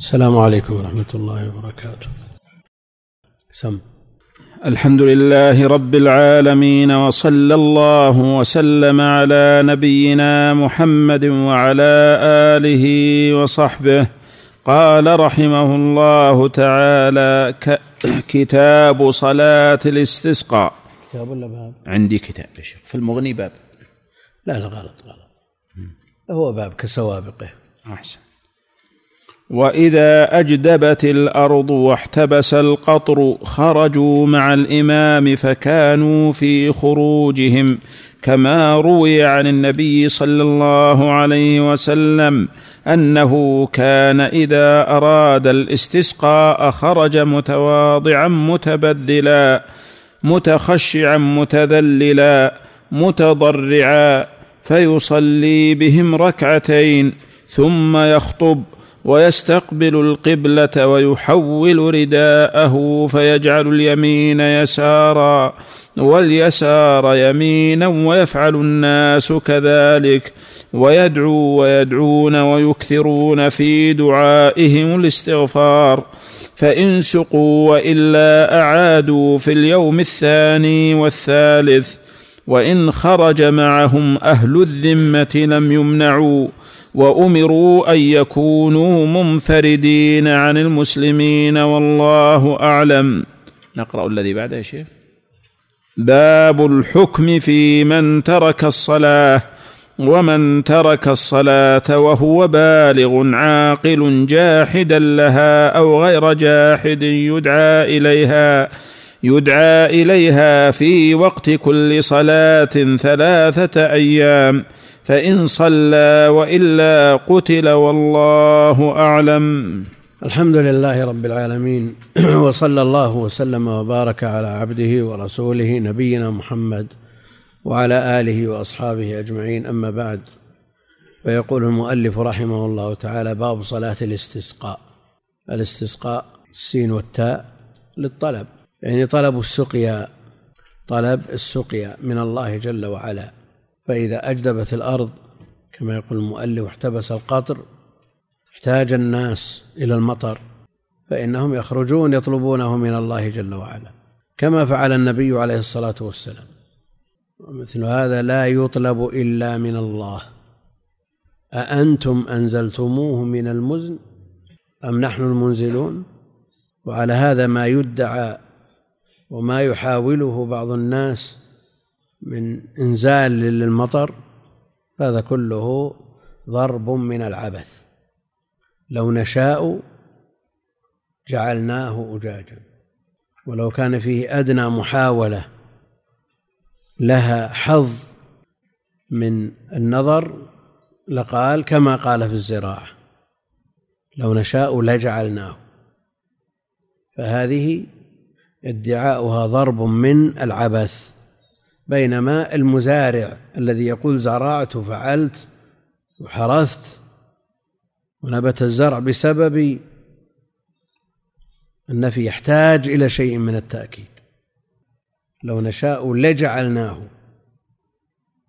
السلام عليكم ورحمة الله وبركاته. سم. الحمد لله رب العالمين وصلى الله وسلم على نبينا محمد وعلى آله وصحبه. قال رحمه الله تعالى كتاب صلاة الاستسقاء. كتاب ولا باب؟ عندي كتاب يا شيخ. في المغني باب. لا لا غلط غلط. هو باب كسوابقه. أحسن. وإذا أجدبت الأرض واحتبس القطر خرجوا مع الإمام فكانوا في خروجهم كما روي عن النبي صلى الله عليه وسلم أنه كان إذا أراد الاستسقاء خرج متواضعا متبذلا متخشعا متذللا متضرعا فيصلي بهم ركعتين ثم يخطب ويستقبل القبلة ويحول رداءه فيجعل اليمين يسارا واليسار يمينا ويفعل الناس كذلك ويدعو ويدعون ويكثرون في دعائهم الاستغفار فإن سقوا وإلا أعادوا في اليوم الثاني والثالث وإن خرج معهم أهل الذمة لم يمنعوا وأمروا أن يكونوا منفردين عن المسلمين والله أعلم. نقرأ الذي بعده يا شيخ. باب الحكم في من ترك الصلاة ومن ترك الصلاة وهو بالغ عاقل جاحدا لها أو غير جاحد يدعى إليها. يدعى إليها في وقت كل صلاة ثلاثة أيام فإن صلى وإلا قتل والله أعلم. الحمد لله رب العالمين وصلى الله وسلم وبارك على عبده ورسوله نبينا محمد وعلى آله وأصحابه أجمعين أما بعد. فيقول المؤلف رحمه الله تعالى باب صلاة الاستسقاء. الاستسقاء السين والتاء للطلب. يعني طلب السقيا طلب السقيا من الله جل وعلا. فإذا أجدبت الأرض كما يقول المؤلف واحتبس القطر احتاج الناس إلى المطر فإنهم يخرجون يطلبونه من الله جل وعلا. كما فعل النبي عليه الصلاة والسلام. ومثل هذا لا يطلب إلا من الله. أأنتم أنزلتموه من المزن أم نحن المنزلون؟ وعلى هذا ما يدعى وما يحاوله بعض الناس من إنزال للمطر هذا كله ضرب من العبث. لو نشاء جعلناه أجاجا. ولو كان فيه أدنى محاولة لها حظ من النظر لقال كما قال في الزراعة لو نشاء لجعلناه. فهذه ادعاؤها ضرب من العبث بينما المزارع الذي يقول زرعت وفعلت وحرثت ونبت الزرع بسبب النفي يحتاج إلى شيء من التأكيد. لو نشاء لجعلناه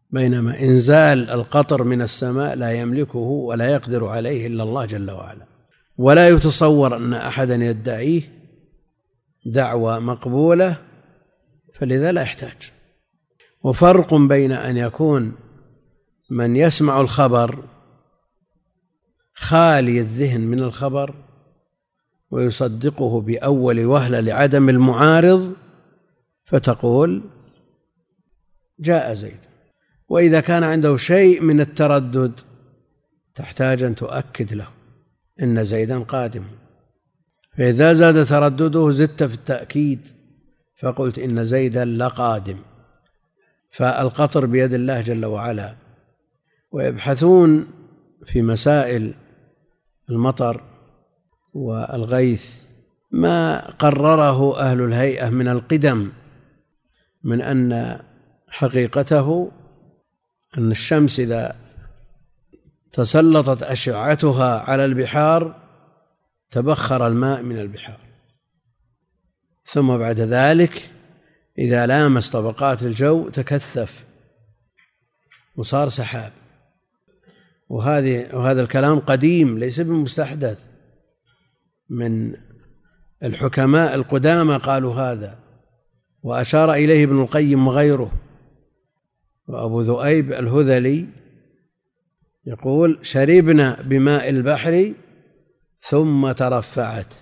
بينما إنزال القطر من السماء لا يملكه ولا يقدر عليه إلا الله جل وعلا. ولا يتصور أن أحدا يدعيه دعوى مقبولة فلذا لا يحتاج. وفرق بين أن يكون من يسمع الخبر خالي الذهن من الخبر ويصدقه بأول وهلة لعدم المعارض فتقول جاء زيد. وإذا كان عنده شيء من التردد تحتاج أن تؤكد له إن زيدا قادم. فإذا زاد تردده زدت في التأكيد فقلت إن زيدا لقادم. فالقطر بيد الله جل وعلا. ويبحثون في مسائل المطر والغيث ما قرره أهل الهيئة من القدم من أن حقيقته أن الشمس إذا تسلطت أشعتها على البحار تبخر الماء من البحار. ثم بعد ذلك إذا لامس طبقات الجو تكثف وصار سحاب. وهذه وهذا الكلام قديم ليس بمستحدث من الحكماء القدامى قالوا هذا وأشار إليه ابن القيم وغيره. وأبو ذؤيب الهذلي يقول شربنا بماء البحر ثم ترفعت.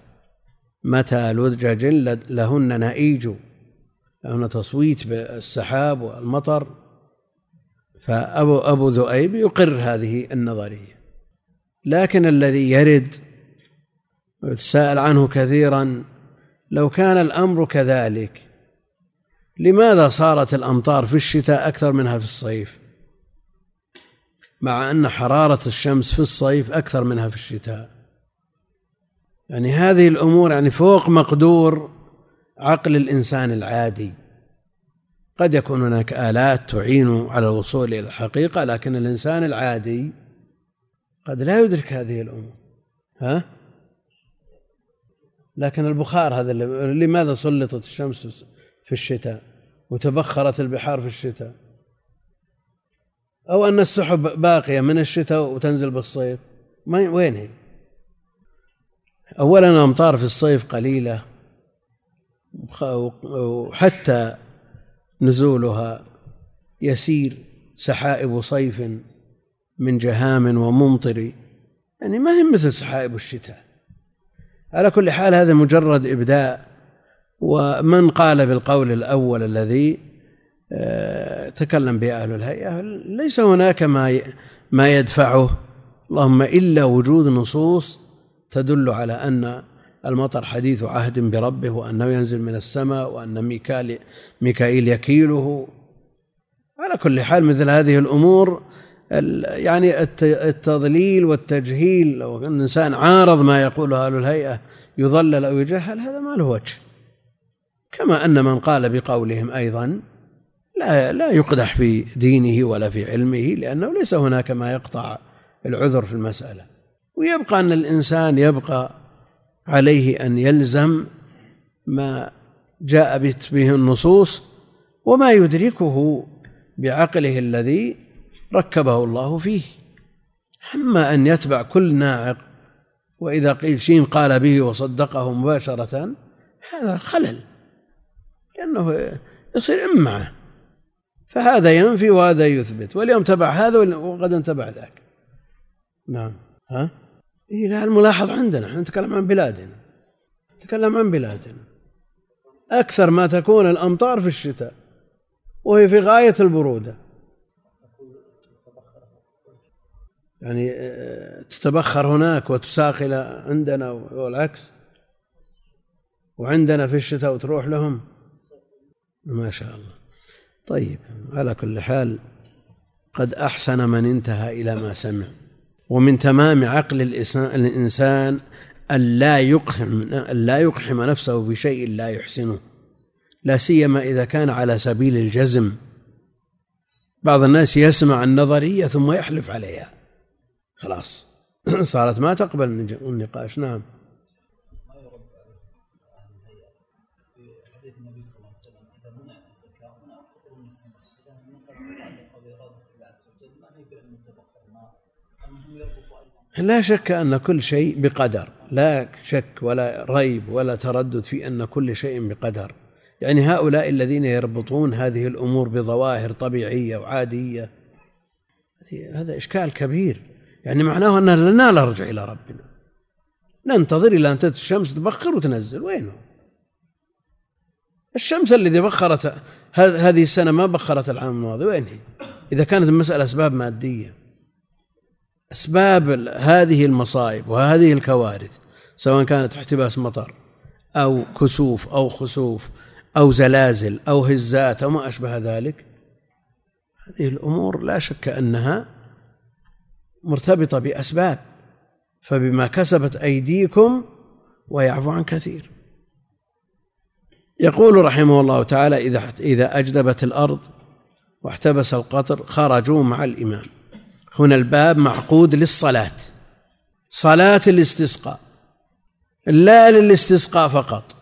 متى لجج لهن نئيج. لهن تصويت بالسحاب والمطر. فأبو أبو ذؤيب يقر هذه النظرية. لكن الذي يرد ويتساءل عنه كثيرا لو كان الأمر كذلك لماذا صارت الأمطار في الشتاء أكثر منها في الصيف؟ مع أن حرارة الشمس في الصيف أكثر منها في الشتاء. يعني هذه الأمور يعني فوق مقدور عقل الإنسان العادي. قد يكون هناك آلات تعين على الوصول إلى الحقيقة لكن الإنسان العادي قد لا يدرك هذه الأمور. ها؟ لكن البخار هذا لماذا سلطت الشمس في الشتاء وتبخرت البحار في الشتاء؟ أو أن السحب باقية من الشتاء وتنزل بالصيف؟ وين هي؟ أولا الأمطار في الصيف قليلة وحتى نزولها يسير سحائب صيف من جهام وممطر يعني ما هي مثل سحائب الشتاء. على كل حال هذا مجرد إبداء ومن قال بالقول الأول الذي آه، تكلم به أهل الهيئة ليس هناك ما ما يدفعه. اللهم إلا وجود نصوص تدل على أن المطر حديث عهد بربه وأنه ينزل من السماء وأن ميكائيل ميكائيل يكيله. على كل حال مثل هذه الأمور يعني التضليل والتجهيل لو أن الإنسان عارض ما يقوله أهل الهيئة يضلل أو يجهل هذا ما له وجه. كما أن من قال بقولهم أيضا لا لا يقدح في دينه ولا في علمه لأنه ليس هناك ما يقطع العذر في المسألة. ويبقى أن الإنسان يبقى عليه أن يلزم ما جاء به النصوص وما يدركه بعقله الذي ركبه الله فيه. أما أن يتبع كل ناعق وإذا قيل شين قال به وصدقه مباشرة هذا خلل لأنه يصير إمعة فهذا ينفي وهذا يثبت واليوم تبع هذا وغدا تبع ذاك. نعم. ها؟ إيه لا الملاحظ عندنا. إحنا نتكلم عن بلادنا. نتكلم عن بلادنا. أكثر ما تكون الأمطار في الشتاء وهي في غاية البرودة. يعني آه، تتبخر هناك وتساق إلى عندنا والعكس. وعندنا في الشتاء وتروح لهم. ما شاء الله. طيب على كل حال قد أحسن من انتهى إلى ما سمع. ومن تمام عقل الإنسان أن لا يقحم أن لا يقحم نفسه بشيء لا يحسنه. لا سيما إذا كان على سبيل الجزم. بعض الناس يسمع النظرية ثم يحلف عليها. خلاص. صارت ما تقبل النقاش. نعم. لا شك أن كل شيء بقدر. لا شك ولا ريب ولا تردد في أن كل شيء بقدر. يعني هؤلاء الذين يربطون هذه الأمور بظواهر طبيعية وعادية هذا إشكال كبير. يعني معناه أننا لا نرجع إلى ربنا. ننتظر إلى أن تأتي الشمس تبخر وتنزل. وين هو الشمس الذي بخرت هذه السنة ما بخرت العام الماضي. وين هي؟ إذا كانت المسألة أسباب مادية. أسباب هذه المصائب وهذه الكوارث سواء كانت احتباس مطر أو كسوف أو خسوف أو زلازل أو هزات أو ما أشبه ذلك هذه الأمور لا شك أنها مرتبطة بأسباب فبما كسبت أيديكم ويعفو عن كثير. يقول رحمه الله تعالى إذا إذا أجدبت الأرض واحتبس القطر خرجوا مع الإمام. هنا الباب معقود للصلاة. صلاة الاستسقاء. لا للاستسقاء فقط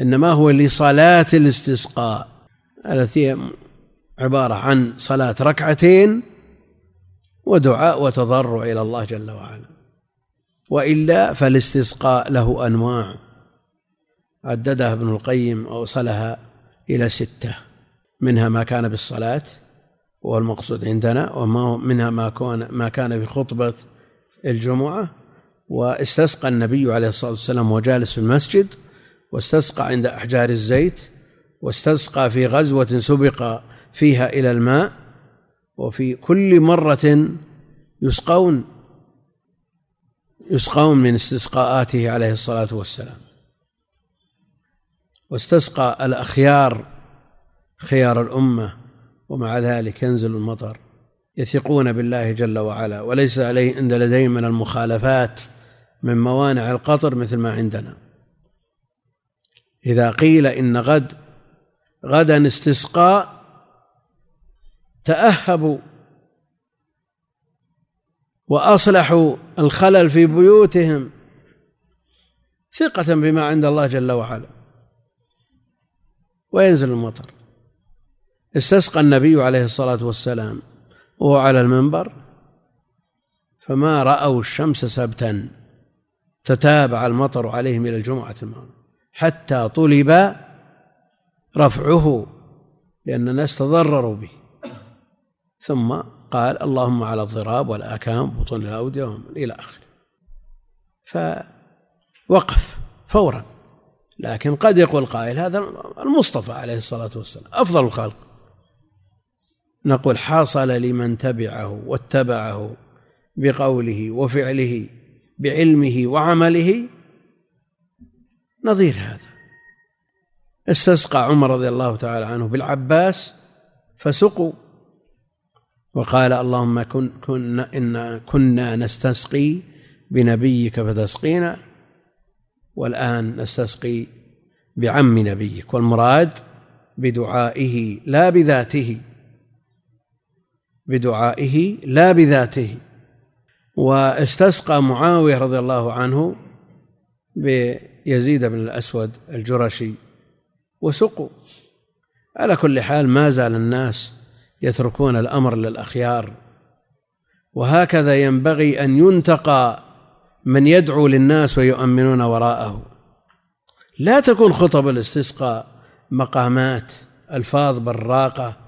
إنما هو لصلاة الاستسقاء التي عبارة عن صلاة ركعتين ودعاء وتضرع إلى الله جل وعلا. وإلا فالاستسقاء له أنواع. عددها ابن القيم أوصلها إلى ستة منها ما كان بالصلاة وهو المقصود عندنا وما منها ما كان ما كان في خطبة الجمعة واستسقى النبي عليه الصلاة والسلام وجالس في المسجد واستسقى عند أحجار الزيت واستسقى في غزوة سبق فيها إلى الماء وفي كل مرة يسقون يسقون من استسقاءاته عليه الصلاة والسلام. واستسقى الأخيار خيار الأمة ومع ذلك ينزل المطر. يثقون بالله جل وعلا وليس عليه عند لديهم من المخالفات من موانع القطر مثل ما عندنا. إذا قيل إن غد غدا استسقاء تأهبوا وأصلحوا الخلل في بيوتهم ثقة بما عند الله جل وعلا. وينزل المطر. استسقى النبي عليه الصلاة والسلام وهو على المنبر فما رأوا الشمس سبتا تتابع المطر عليهم إلى الجمعة الماضية حتى طلب رفعه لأن الناس تضرروا به. ثم قال اللهم على الضراب والآكام بطون الأودية إلى آخره. فوقف فورا لكن قد يقول قائل هذا المصطفى عليه الصلاة والسلام أفضل الخلق. نقول حصل لمن تبعه واتبعه بقوله وفعله بعلمه وعمله. نظير هذا. استسقى عمر رضي الله تعالى عنه بالعباس فسقوا. وقال اللهم كن كنا إن كنا نستسقي بنبيك فتسقينا والآن نستسقي بعم نبيك والمراد بدعائه لا بذاته. بدعائه لا بذاته. واستسقى معاوية رضي الله عنه بيزيد بن الأسود الجرشي وسقوا. على كل حال ما زال الناس يتركون الأمر للأخيار. وهكذا ينبغي أن ينتقى من يدعو للناس ويؤمنون وراءه. لا تكون خطب الاستسقاء مقامات ألفاظ براقة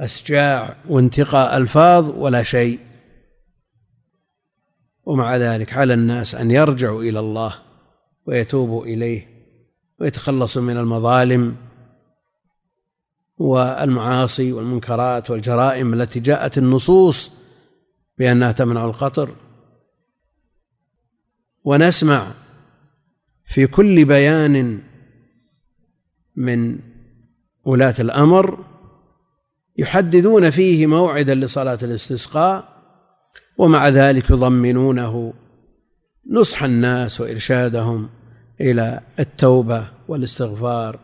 أسجاع وانتقاء ألفاظ ولا شيء. ومع ذلك على الناس أن يرجعوا إلى الله ويتوبوا إليه ويتخلصوا من المظالم والمعاصي والمنكرات والجرائم التي جاءت النصوص بأنها تمنع القطر. ونسمع في كل بيان من ولاة الأمر يحددون فيه موعدا لصلاة الاستسقاء ومع ذلك يضمنونه نصح الناس وإرشادهم إلى التوبة والاستغفار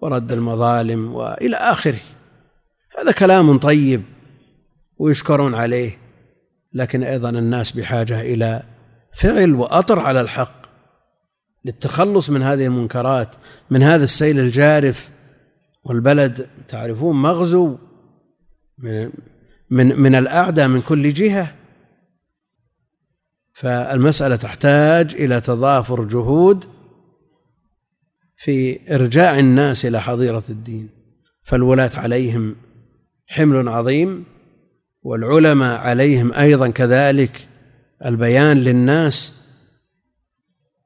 ورد المظالم وإلى آخره. هذا كلام طيب ويشكرون عليه لكن أيضا الناس بحاجة إلى فعل وأطر على الحق للتخلص من هذه المنكرات من هذا السيل الجارف والبلد. تعرفون مغزو من من من الأعداء من كل جهة. فالمسألة تحتاج إلى تضافر جهود في إرجاع الناس إلى حظيرة الدين. فالولاة عليهم حمل عظيم والعلماء عليهم أيضا كذلك البيان للناس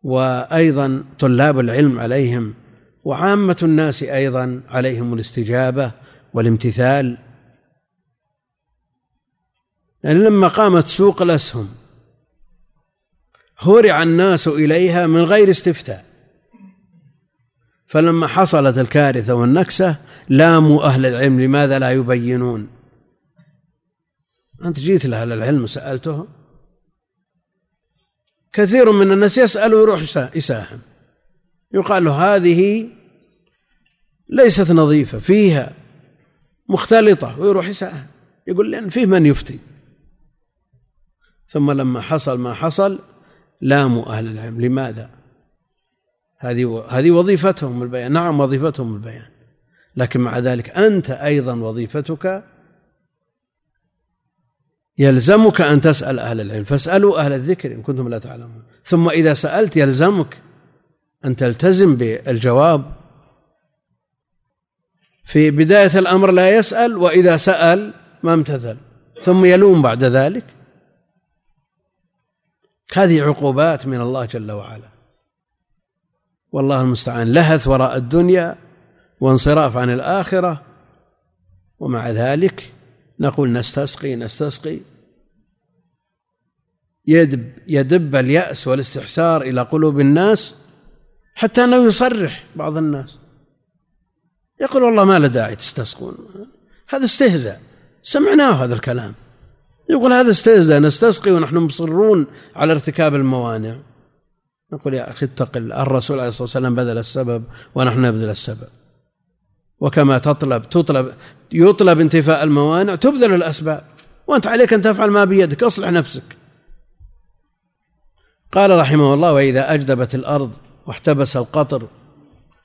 وأيضا طلاب العلم عليهم وعامة الناس أيضا عليهم الاستجابة والامتثال يعني لما قامت سوق الأسهم هرع الناس إليها من غير استفتاء. فلما حصلت الكارثة والنكسة لاموا أهل العلم لماذا لا يبينون؟ أنت جيت لأهل العلم وسألتهم. كثير من الناس يسأل ويروح يساهم. يقال له هذه ليست نظيفة فيها مختلطة ويروح يساهم. يقول لأن فيه من يفتي. ثم لما حصل ما حصل لاموا أهل العلم. لماذا؟ هذه هذه وظيفتهم البيان. نعم وظيفتهم البيان. لكن مع ذلك أنت أيضا وظيفتك يلزمك أن تسأل أهل العلم. فاسألوا أهل الذكر إن كنتم لا تعلمون. ثم إذا سألت يلزمك أن تلتزم بالجواب. في بداية الأمر لا يسأل وإذا سأل ما امتثل. ثم يلوم بعد ذلك. هذه عقوبات من الله جل وعلا. والله المستعان. لهث وراء الدنيا وانصراف عن الآخرة ومع ذلك نقول نستسقي نستسقي. يدب يدب اليأس والاستحسار إلى قلوب الناس حتى أنه يصرح بعض الناس. يقول والله ما له داعي تستسقون. هذا استهزاء. سمعناه هذا الكلام. يقول هذا استهزاء نستسقي ونحن مصرون على ارتكاب الموانع. نقول يا أخي اتق الرسول عليه الصلاة والسلام بذل السبب ونحن نبذل السبب. وكما تطلب تطلب يطلب انتفاء الموانع تبذل الأسباب. وأنت عليك أن تفعل ما بيدك أصلح نفسك. قال رحمه الله وإذا أجدبت الأرض واحتبس القطر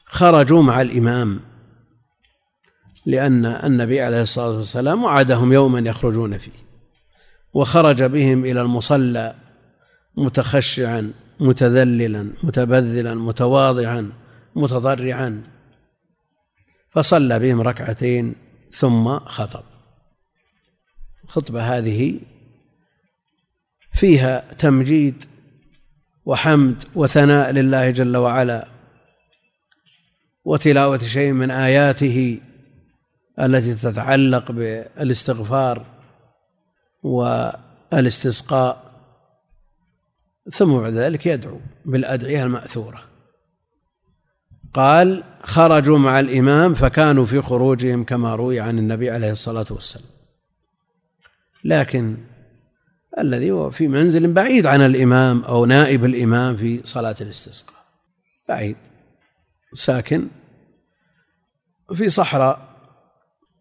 خرجوا مع الإمام. لأن النبي عليه الصلاة والسلام وعدهم يوما يخرجون فيه. وخرج بهم إلى المصلى متخشعا متذللا متبذلا متواضعا متضرعا. فصلى بهم ركعتين ثم خطب. الخطبة هذه فيها تمجيد وحمد وثناء لله جل وعلا وتلاوة شيء من آياته التي تتعلق بالاستغفار والاستسقاء ثم بعد ذلك يدعو بالأدعية المأثورة. قال خرجوا مع الإمام فكانوا في خروجهم كما روي عن النبي عليه الصلاة والسلام. لكن الذي هو في منزل بعيد عن الإمام أو نائب الإمام في صلاة الاستسقاء. بعيد ساكن في صحراء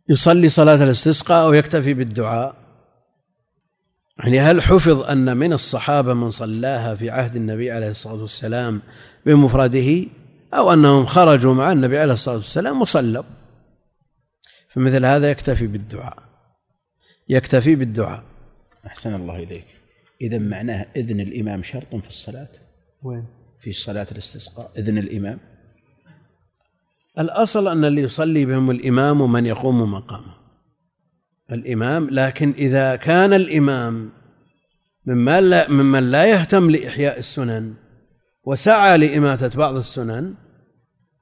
يصلي صلاة الاستسقاء أو يكتفي بالدعاء. يعني هل حفظ أن من الصحابة من صلاها في عهد النبي عليه الصلاة والسلام بمفرده؟ أو أنهم خرجوا مع النبي عليه الصلاة والسلام وصلوا. فمثل هذا يكتفي بالدعاء. يكتفي بالدعاء. أحسن الله إليك. إذا معناه إذن الإمام شرط في الصلاة؟ وين؟ في صلاة الاستسقاء. إذن الإمام. الأصل أن اللي يصلي بهم الإمام ومن يقوم مقامه. الإمام لكن إذا كان الإمام ممن لا, ممن لا يهتم لإحياء السنن وسعى لإماتة بعض السنن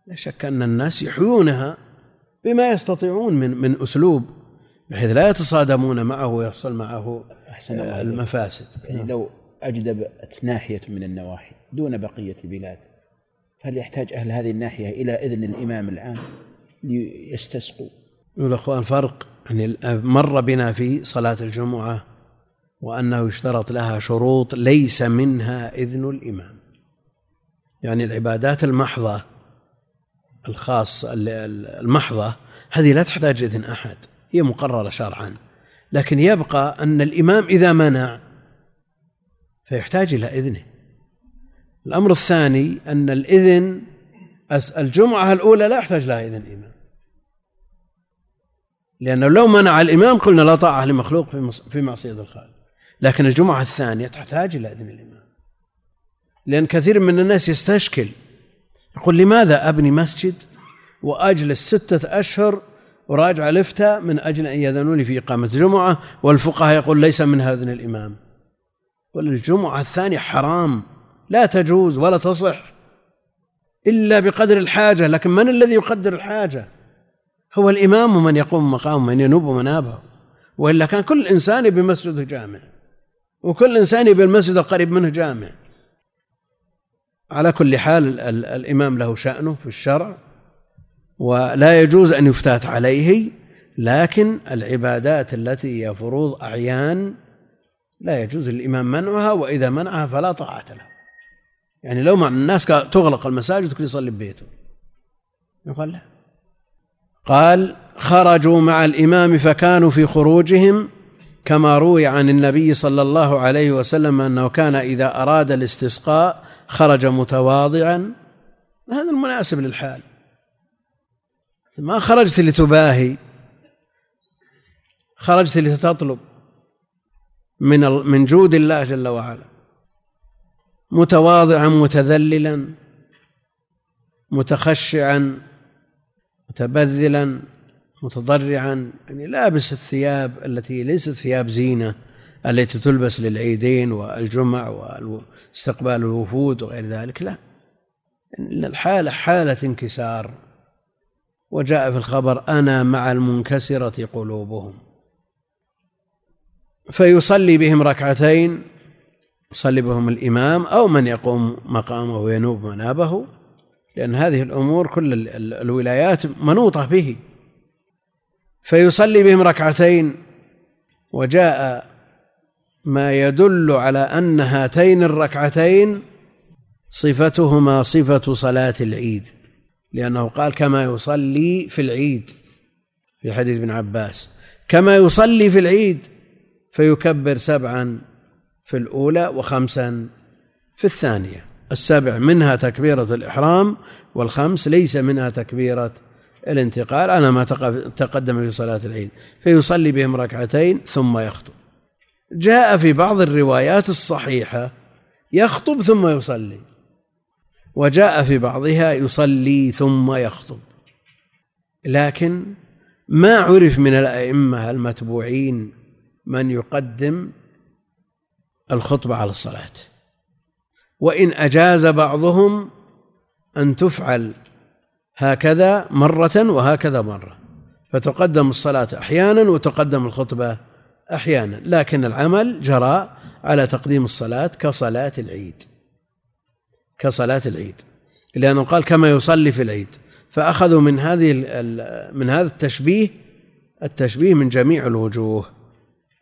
لا شك أن الناس يحيونها بما يستطيعون من من أسلوب بحيث لا يتصادمون معه ويحصل معه أحسن المفاسد. يعني لو أجدبت ناحية من النواحي دون بقية البلاد فهل يحتاج أهل هذه الناحية إلى إذن الإمام العام ليستسقوا؟ يقول أخوان فرق يعني مر بنا في صلاة الجمعة وأنه يشترط لها شروط ليس منها إذن الإمام. يعني العبادات المحضة الخاصة المحضة هذه لا تحتاج إذن أحد هي مقررة شرعا. لكن يبقى أن الإمام إذا منع فيحتاج إلى إذنه. الأمر الثاني أن الإذن الجمعة الأولى لا يحتاج لها إذن الإمام. لأنه لو منع الإمام قلنا لا طاعة لمخلوق في معصية الخالق. لكن الجمعة الثانية تحتاج إلى إذن الإمام. لأن كثير من الناس يستشكل. يقول لماذا أبني مسجد وأجلس ستة أشهر وراجع الإفتاء من أجل أن يأذنوا لي في إقامة جمعة والفقهاء يقول ليس من هذا الإمام. والجمعة الثانية حرام. لا تجوز ولا تصح إلا بقدر الحاجة. لكن من الذي يقدر الحاجة؟ هو الإمام ومن يقوم مقامه من ينوب منابه. وإلا كان كل إنسان يبي مسجده جامع وكل إنسان يبي المسجد القريب منه جامع. على كل حال الإمام له شأنه في الشرع ولا يجوز أن يفتات عليه لكن العبادات التي هي فروض أعيان لا يجوز للإمام منعها وإذا منعها فلا طاعة له. يعني لو مع الناس تغلق المساجد كل يصلي ببيته يقول لا. قال خرجوا مع الإمام فكانوا في خروجهم كما روي عن النبي صلى الله عليه وسلم أنه كان إذا أراد الاستسقاء خرج متواضعا. هذا المناسب للحال. ما خرجت لتباهي خرجت لتطلب من من جود الله جل وعلا. متواضعا متذللا متخشعا متبذلا متضرعا يعني لابس الثياب التي ليست ثياب زينة التي تلبس للعيدين والجمع واستقبال الوفود وغير ذلك لا. الحالة حالة انكسار. وجاء في الخبر أنا مع المنكسرة قلوبهم. فيصلي بهم ركعتين يصلي بهم الإمام أو من يقوم مقامه وينوب منابه. لأن هذه الأمور كل الولايات منوطة به. فيصلي بهم ركعتين وجاء ما يدل على أن هاتين الركعتين صفتهما صفة صلاة العيد لأنه قال كما يصلي في العيد في حديث ابن عباس. كما يصلي في العيد فيكبر سبعا في الأولى وخمسا في الثانية. السبع منها تكبيرة الإحرام والخمس ليس منها تكبيرة الانتقال على ما تقدم في صلاة العيد فيصلي بهم ركعتين ثم يخطب. جاء في بعض الروايات الصحيحة يخطب ثم يصلي وجاء في بعضها يصلي ثم يخطب. لكن ما عرف من الأئمة المتبوعين من يقدم الخطبة على الصلاة. وإن أجاز بعضهم أن تفعل هكذا مرة وهكذا مرة. فتقدم الصلاة أحيانا وتقدم الخطبة أحيانا. لكن العمل جرى على تقديم الصلاة كصلاة العيد. كصلاة العيد. لأنه قال كما يصلي في العيد. فأخذوا من هذه من هذا التشبيه التشبيه من جميع الوجوه.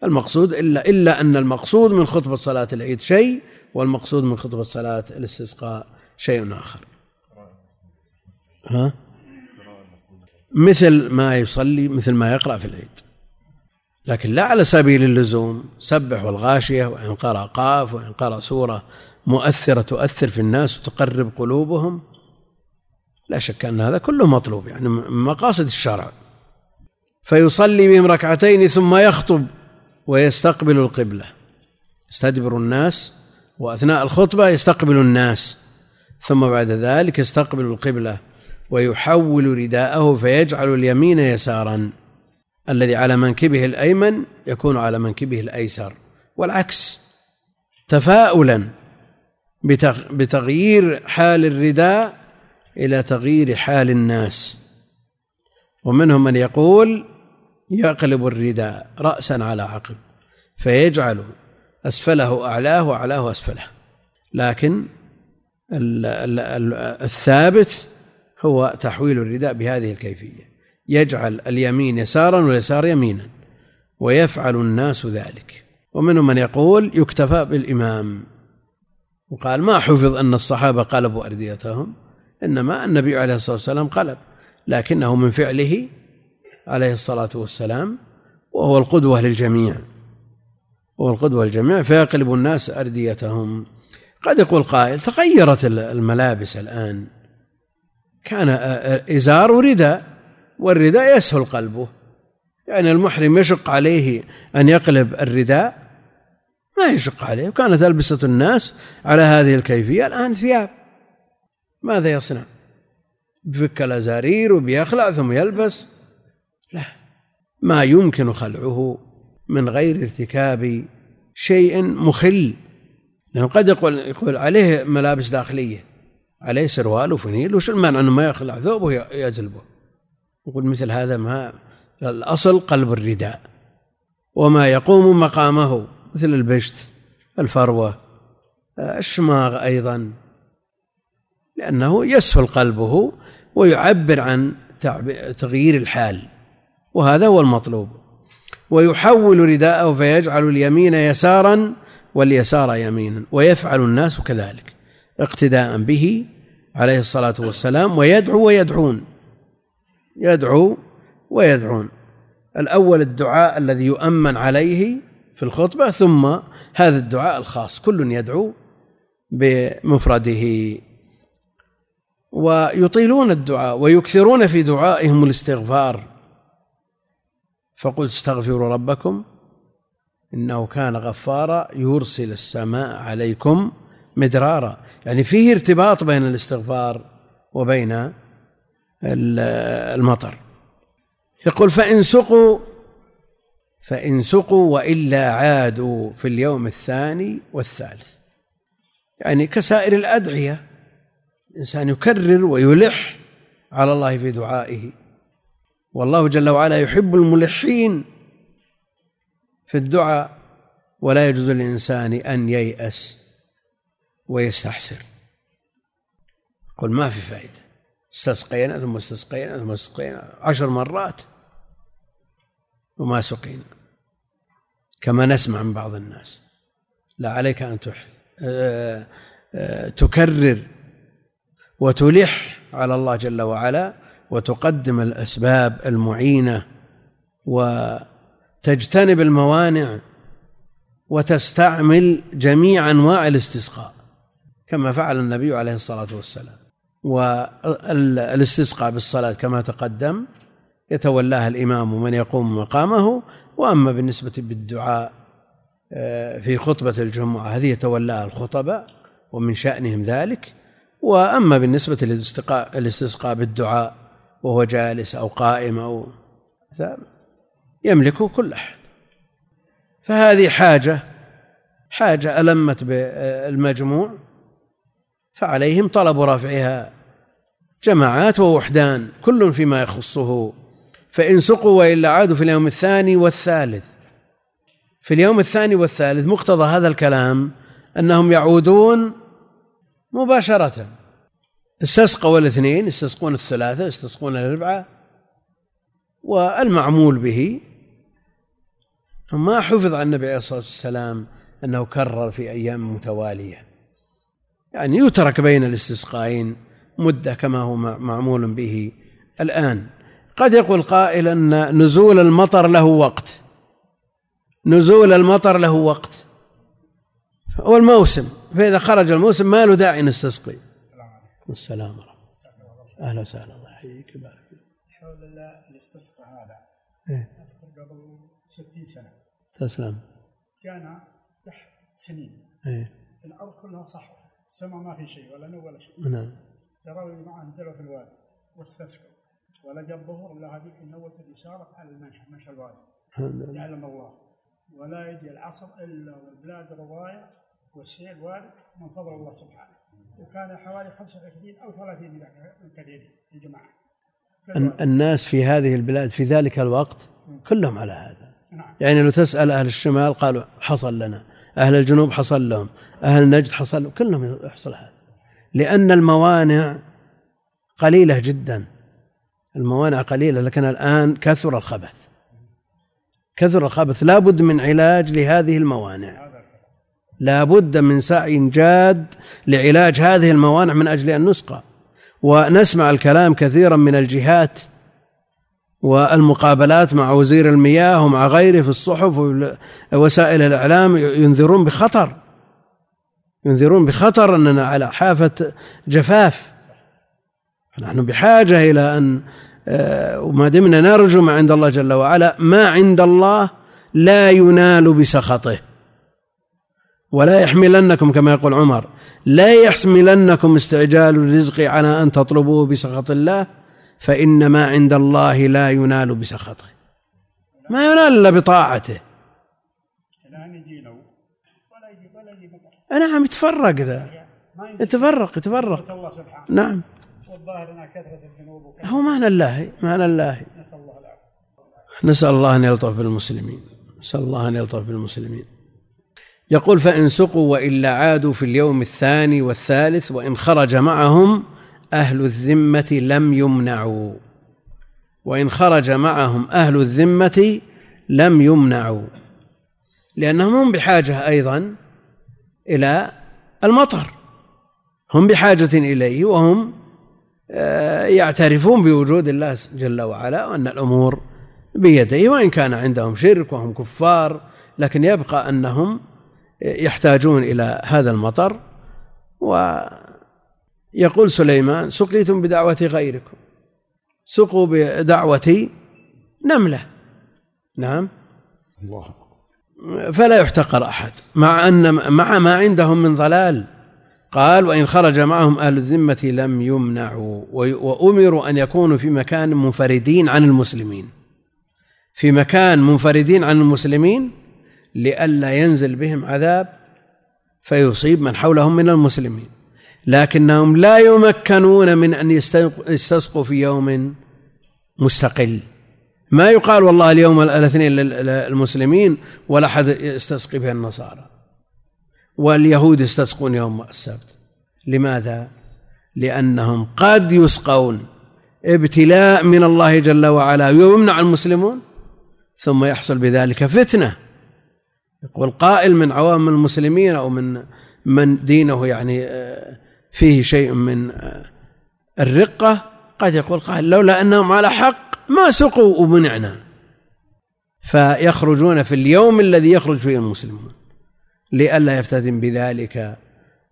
المقصود إلا إلا أن المقصود من خطبة صلاة العيد شيء والمقصود من خطبة صلاة الاستسقاء شيء آخر. ها؟ مثل ما يصلي مثل ما يقرأ في العيد. لكن لا على سبيل اللزوم سبح والغاشية وإن قرأ قاف وإن قرأ سورة مؤثرة تؤثر في الناس وتقرب قلوبهم لا شك أن هذا كله مطلوب يعني من مقاصد الشرع. فيصلي بهم ركعتين ثم يخطب. ويستقبل القبلة. يستدبر الناس وأثناء الخطبة يستقبل الناس. ثم بعد ذلك يستقبل القبلة ويحول رداءه فيجعل اليمين يسارا. الذي على منكبه الأيمن يكون على منكبه الأيسر. والعكس تفاؤلا بتغيير حال الرداء إلى تغيير حال الناس. ومنهم من يقول يقلب الرداء راسا على عقب فيجعل أسفله أعلاه وأعلاه أسفله. لكن الثابت هو تحويل الرداء بهذه الكيفية. يجعل اليمين يسارا واليسار يمينا ويفعل الناس ذلك. ومنهم من يقول يكتفى بالإمام. وقال ما حفظ أن الصحابة قلبوا أرديتهم إنما النبي عليه الصلاة والسلام قلب لكنه من فعله عليه الصلاة والسلام وهو القدوة للجميع. هو القدوة للجميع فيقلب الناس أرديتهم. قد يقول قائل تغيرت الملابس الآن. كان إزار ورداء والرداء يسهل قلبه. يعني المحرم يشق عليه أن يقلب الرداء ما يشق عليه. وكانت ألبسة الناس على هذه الكيفية. الآن ثياب. ماذا يصنع؟ بفك الأزارير وبيخلع ثم يلبس. لا. ما يمكن خلعه من غير ارتكاب شيء مخل. لأنه قد يقول يقول عليه ملابس داخلية. عليه سروال وفنيل وش المانع أنه ما يخلع ثوبه يجلبه. يقول مثل هذا ما الأصل قلب الرداء. وما يقوم مقامه مثل البشت الفروة الشماغ أيضا. لأنه يسهل قلبه ويعبر عن تغيير الحال. وهذا هو المطلوب. ويحول رداءه فيجعل اليمين يسارا واليسار يمينا ويفعل الناس كذلك اقتداء به عليه الصلاة والسلام ويدعو ويدعون يدعو ويدعون. الأول الدعاء الذي يؤمن عليه في الخطبة ثم هذا الدعاء الخاص كل يدعو بمفرده. ويطيلون الدعاء ويكثرون في دعائهم الاستغفار. فقلت استغفروا ربكم إنه كان غفارا يرسل السماء عليكم مدرارا. يعني فيه ارتباط بين الاستغفار وبين المطر. يقول فإن سقوا فإن سقوا وإلا عادوا في اليوم الثاني والثالث. يعني كسائر الأدعية الإنسان يكرر ويلح على الله في دعائه. والله جل وعلا يحب الملحين في الدعاء ولا يجوز للإنسان أن ييأس ويستحسر. قل ما في فائدة استسقينا ثم استسقينا ثم استسقينا عشر مرات وما سقينا. كما نسمع من بعض الناس. لا عليك أن آه، آه، تكرر وتلح على الله جل وعلا وتقدم الأسباب المعينة وتجتنب الموانع وتستعمل جميع أنواع الاستسقاء كما فعل النبي عليه الصلاة والسلام. والاستسقاء بالصلاة كما تقدم يتولاها الإمام ومن يقوم مقامه وأما بالنسبة بالدعاء آه، في خطبة الجمعة هذه يتولاها الخطباء ومن شأنهم ذلك. وأما بالنسبة للاستسقاء بالدعاء وهو جالس أو قائم أو يملكه كل أحد. فهذه حاجة حاجة ألمت بالمجموع فعليهم طلب رفعها جماعات ووحدان كل فيما يخصه. فإن سقوا وإلا عادوا في اليوم الثاني والثالث. في اليوم الثاني والثالث مقتضى هذا الكلام أنهم يعودون مباشرة. استسقوا الاثنين يستسقون الثلاثة يستسقون الأربعة والمعمول به ما حفظ عن النبي عليه الصلاة والسلام أنه كرر في أيام متوالية. يعني يترك بين الاستسقائين مدة كما هو معمول به الآن. قد يقول قائل أن نزول المطر له وقت. نزول المطر له وقت. هو الموسم فإذا خرج الموسم ما له داعي نستسقي. السلام ورحمة الله أهلا وسهلا. الله يحييك ويبارك فيك. حول الاستسقاء هذا. إيه؟ قبل 60 سنة. تسلم. كان تحت سنين. إيه؟ الأرض كلها صحراء. السماء ما في شيء ولا نور ولا شيء. نعم. ترى معه نزلوا في الوادي واستسقوا ولا جاء الظهر الا هذيك النوة اللي صارت على المشى مشى الوادي. يعلم الله. ولا يجي العصر إلا والبلاد رواية والسيل وارد من فضل الله سبحانه. وكان حوالي 25 أو 30 من يا جماعة الناس في هذه البلاد في ذلك الوقت كلهم على هذا. نعم. يعني لو تسأل أهل الشمال قالوا حصل لنا. أهل الجنوب حصل لهم. أهل نجد حصل لهم. كلهم يحصل هذا. لأن الموانع قليلة جدا. الموانع قليلة لكن الآن كثر الخبث. كثر الخبث. لا بد من علاج لهذه الموانع. لا بد من سعي جاد لعلاج هذه الموانع من أجل أن نسقى. ونسمع الكلام كثيرا من الجهات والمقابلات مع وزير المياه ومع غيره في الصحف ووسائل الإعلام ينذرون بخطر ينذرون بخطر أننا على حافة جفاف. نحن بحاجة إلى أن آه، وما دمنا نرجو ما عند الله جل وعلا ما عند الله لا ينال بسخطه. ولا يحملنكم كما يقول عمر لا يحملنكم استعجال الرزق على أن تطلبوه بسخط الله فإن ما عند الله لا ينال بسخطه. ما ينال إلا بطاعته. نعم يتفرق ذا. يتفرق يتفرق. نعم. هو معنى الله معنى الله. نسأل الله أن يلطف بالمسلمين. نسأل الله أن يلطف بالمسلمين. يقول فإن سقوا وإلا عادوا في اليوم الثاني والثالث وإن خرج معهم أهل الذمة لم يمنعوا. وإن خرج معهم أهل الذمة لم يمنعوا. لأنهم هم بحاجة أيضا إلى المطر. هم بحاجة إليه وهم آه، يعترفون بوجود الله جل وعلا وأن الأمور بيده. وإن كان عندهم شرك وهم كفار لكن يبقى أنهم يحتاجون إلى هذا المطر. ويقول سليمان سقيتم بدعوة غيركم. سقوا بدعوة نملة. نعم. الله. فلا يحتقر أحد. مع أن مع ما عندهم من ضلال. قال وإن خرج معهم أهل الذمة لم يمنعوا. وأمروا أن يكونوا في مكان منفردين عن المسلمين. في مكان منفردين عن المسلمين لئلا ينزل بهم عذاب فيصيب من حولهم من المسلمين. لكنهم لا يمكنون من أن يستسقوا في يوم مستقل. ما يقال والله اليوم الاثنين للمسلمين ولا أحد يستسقي به النصارى. واليهود يستسقون يوم السبت. لماذا؟ لأنهم قد يسقون ابتلاء من الله جل وعلا ويمنع المسلمون ثم يحصل بذلك فتنة. يقول قائل من عوام المسلمين أو من من دينه يعني آه، فيه شيء من آه، الرقة قد يقول قائل لولا أنهم على حق ما سقوا ومنعنا. فيخرجون في اليوم الذي يخرج فيه المسلمون لئلا يفتتن بذلك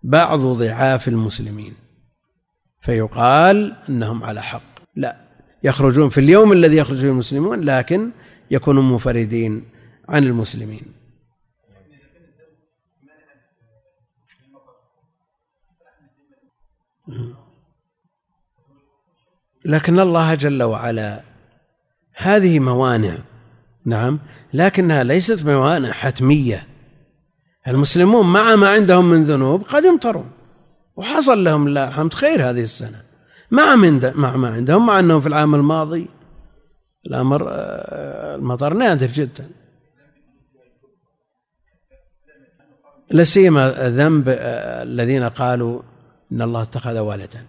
بعض ضعاف المسلمين. فيقال أنهم على حق. لا يخرجون في اليوم الذي يخرج فيه المسلمون لكن يكونوا منفردين عن المسلمين. لكن الله جل وعلا هذه موانع نعم لكنها ليست موانع حتمية. المسلمون مع ما عندهم من ذنوب قد يمطرون وحصل لهم الله الحمد خير هذه السنة. مع من مع ما عندهم مع أنهم في العام الماضي الأمر آه، المطر نادر جدا. لا سيما ذنب آه، الذين قالوا إن الله اتخذ ولدا.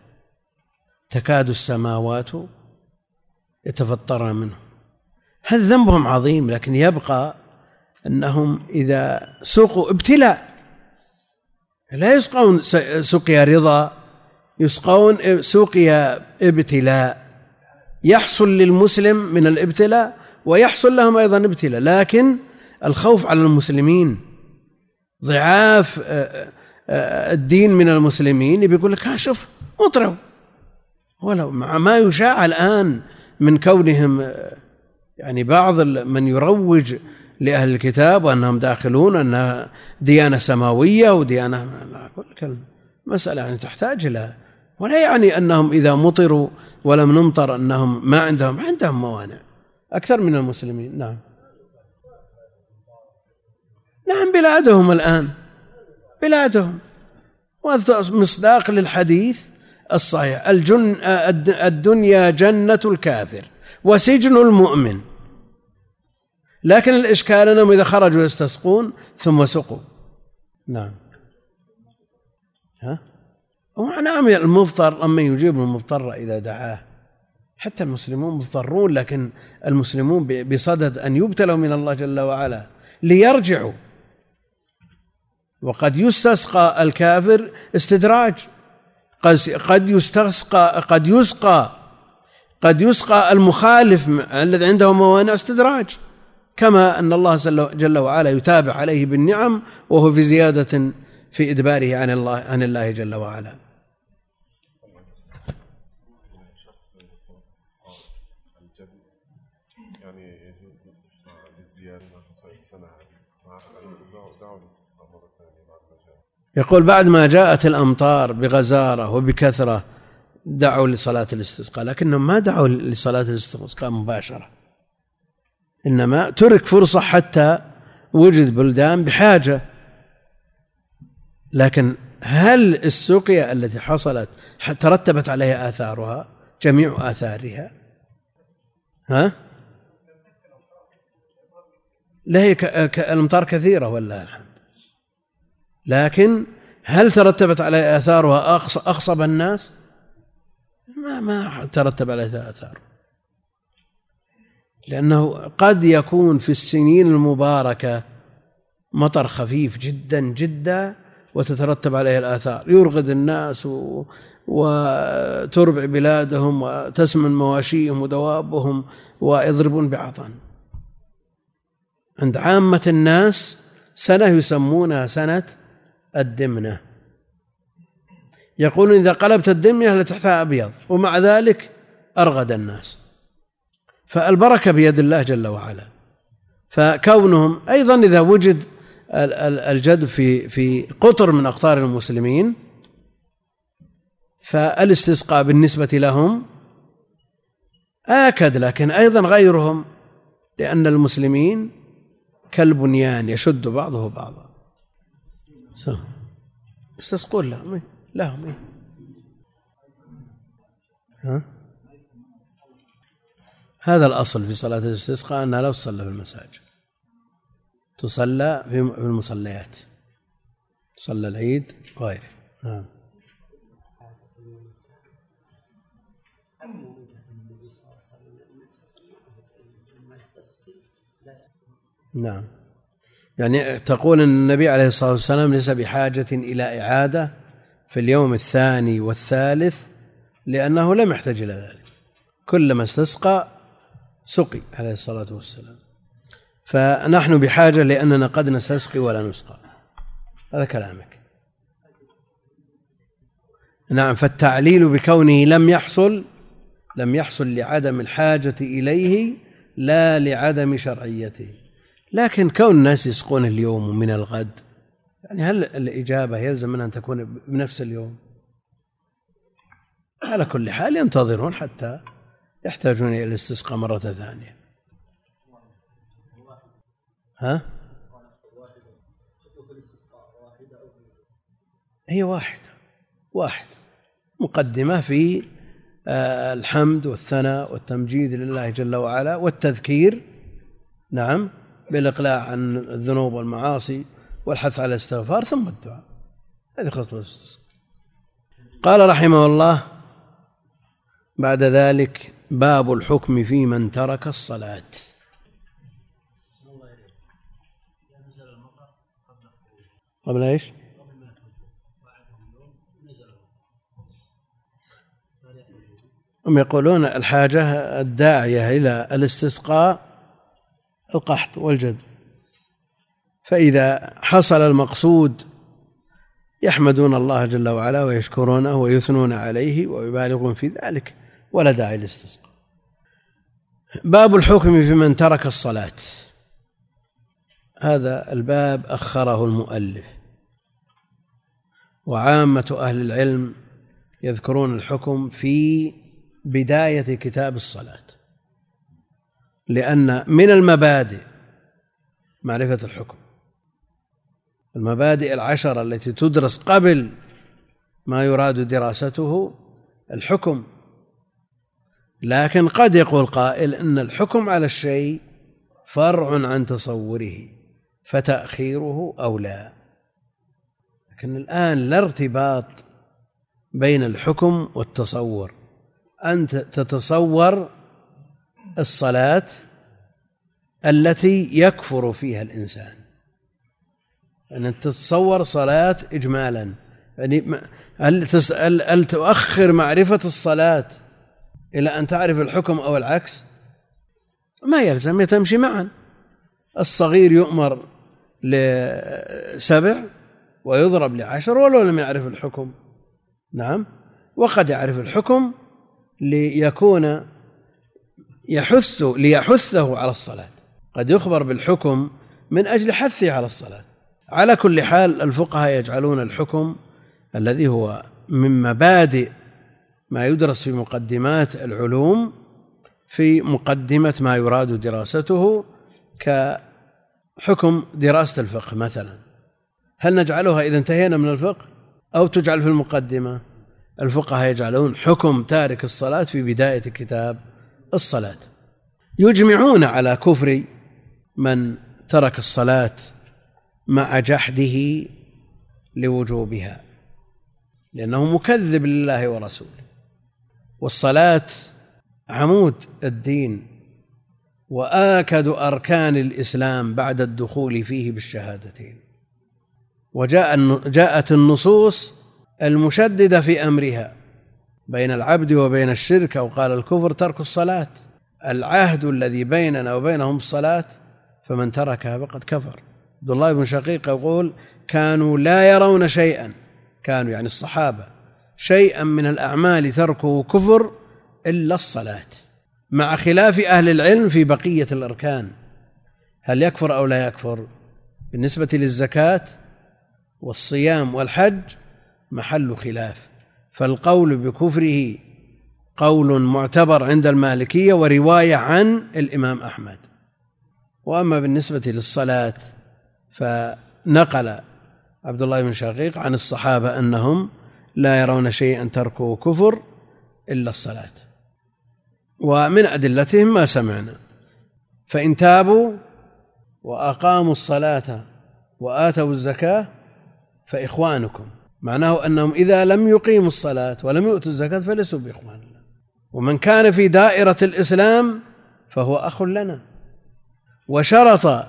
تكاد السماوات يتفطرن منه. هذا ذنبهم عظيم لكن يبقى أنهم إذا سقوا ابتلاء. لا يسقون سقيا رضا يسقون سقيا ابتلاء. يحصل للمسلم من الابتلاء ويحصل لهم أيضا ابتلاء لكن الخوف على المسلمين ضعاف. الدين من المسلمين بيقول لك ها شوف مطروا ولو مع ما يشاع الآن من كونهم آه، يعني بعض من يروج لأهل الكتاب وأنهم داخلون أنها ديانة سماوية وديانة مسألة يعني تحتاج إلى ولا يعني أنهم إذا مطروا ولم نمطر أنهم ما عندهم عندهم موانع. أكثر من المسلمين نعم. نعم بلادهم الآن. بلادهم. وهذا مصداق للحديث الصحيح. الجن الدنيا جنة الكافر وسجن المؤمن. لكن الإشكال أنهم إذا خرجوا يستسقون ثم سقوا. نعم. ها؟ نعم المضطر أما يجيب المضطر إذا دعاه. حتى المسلمون مضطرون لكن المسلمون بصدد أن يبتلوا من الله جل وعلا ليرجعوا. وقد يستسقى الكافر استدراج. قد يستسقى قد يسقى قد يسقى المخالف الذي عنده موانع استدراج. كما أن الله جل وعلا يتابع عليه بالنعم وهو في زيادة في إدباره عن الله عن الله جل وعلا. يقول بعد ما جاءت الأمطار بغزارة وبكثرة دعوا لصلاة الاستسقاء لكنهم ما دعوا لصلاة الاستسقاء مباشرة. إنما ترك فرصة حتى وجد بلدان بحاجة. لكن هل السقيا التي حصلت ترتبت عليها آثارها؟ جميع آثارها. ها؟ لا هي الأمطار كثيرة الحمد. لكن هل ترتبت عليها آثارها أخصب الناس؟ ما ما ترتب عليها آثار. لأنه قد يكون في السنين المباركة مطر خفيف جدا جدا وتترتب عليه الآثار. يرغد الناس و... وتربع بلادهم وتسمن مواشيهم ودوابهم ويضربون بعطن عند عامة الناس سنة يسمونها سنة الدمنة. يقولون إذا قلبت الدمنة لتحتها أبيض ومع ذلك أرغد الناس. فالبركة بيد الله جل وعلا. فكونهم أيضا إذا وجد الجدب في في قطر من أقطار المسلمين فالاستسقاء بالنسبة لهم آكد لكن أيضا غيرهم لأن المسلمين كالبنيان يشد بعضه بعضا. يستسقون لهم لهم ها؟ هذا الأصل في صلاة الاستسقاء أنها لا تصلى في المساجد. تصلى في المصليات. صلى العيد وغيره. نعم. نعم. يعني تقول إن النبي عليه الصلاة والسلام ليس بحاجة إلى إعادة في اليوم الثاني والثالث لأنه لم يحتج إلى ذلك. كلما استسقى سقي عليه الصلاة والسلام. فنحن بحاجة لأننا قد نستسقي ولا نسقى. هذا كلامك. نعم فالتعليل بكونه لم يحصل لم يحصل لعدم الحاجة إليه لا لعدم شرعيته. لكن كون الناس يسقون اليوم ومن الغد يعني هل الإجابة يلزم منها أن تكون بنفس اليوم؟ على كل حال ينتظرون حتى يحتاجون إلى الاستسقاء مرة ثانية. ها؟ هي واحدة واحدة مقدمة في آه، الحمد والثناء والتمجيد لله جل وعلا والتذكير. نعم. بالإقلاع عن الذنوب والمعاصي والحث على الاستغفار ثم الدعاء. هذه خطوة الاستسقاء. قال رحمه الله بعد ذلك باب الحكم في من ترك الصلاة. قبل إيش؟ هم يقولون الحاجة الداعية إلى الاستسقاء القحط والجد. فإذا حصل المقصود يحمدون الله جل وعلا ويشكرونه ويثنون عليه ويبالغون في ذلك ولا داعي للاستسقاء. باب الحكم في من ترك الصلاة. هذا الباب أخره المؤلف. وعامة أهل العلم يذكرون الحكم في بداية كتاب الصلاة. لأن من المبادئ معرفة الحكم. المبادئ العشرة التي تدرس قبل ما يراد دراسته الحكم. لكن قد يقول قائل إن الحكم على الشيء فرع عن تصوره فتأخيره أولى لكن الآن لا ارتباط بين الحكم والتصور. أنت تتصور الصلاة التي يكفر فيها الإنسان. أن تتصور صلاة إجمالا. يعني هل هل تؤخر معرفة الصلاة إلى أن تعرف الحكم أو العكس؟ ما يلزم تمشي معا. الصغير يؤمر لسبع ويضرب لعشر ولو لم يعرف الحكم. نعم. وقد يعرف الحكم ليكون يحث ليحثه على الصلاة. قد يخبر بالحكم من أجل حثه على الصلاة. على كل حال الفقهاء يجعلون الحكم الذي هو من مبادئ ما يدرس في مقدمات العلوم في مقدمة ما يراد دراسته كحكم دراسة الفقه مثلا. هل نجعلها إذا انتهينا من الفقه؟ أو تجعل في المقدمة؟ الفقهاء يجعلون حكم تارك الصلاة في بداية كتاب الصلاة. يجمعون على كفر من ترك الصلاة مع جحده لوجوبها لأنه مكذب لله ورسوله. والصلاة عمود الدين وآكد أركان الإسلام بعد الدخول فيه بالشهادتين. وجاء جاءت النصوص المشددة في أمرها بين العبد وبين الشرك أو قال الكفر ترك الصلاة. العهد الذي بيننا وبينهم الصلاة فمن تركها فقد كفر. عبد الله بن شقيق يقول كانوا لا يرون شيئا. كانوا يعني الصحابة. شيئا من الأعمال تركه كفر إلا الصلاة. مع خلاف أهل العلم في بقية الأركان. هل يكفر أو لا يكفر؟ بالنسبة للزكاة والصيام والحج محل خلاف. فالقول بكفره قول معتبر عند المالكية ورواية عن الإمام أحمد. وأما بالنسبة للصلاة فنقل عبد الله بن شقيق عن الصحابة أنهم لا يرون شيئا تركه كفر إلا الصلاة. ومن أدلتهم ما سمعنا فإن تابوا وأقاموا الصلاة وآتوا الزكاة فإخوانكم. معناه أنهم إذا لم يقيموا الصلاة ولم يؤتوا الزكاة فليسوا بإخواننا ومن كان في دائرة الإسلام فهو أخ لنا. وشرط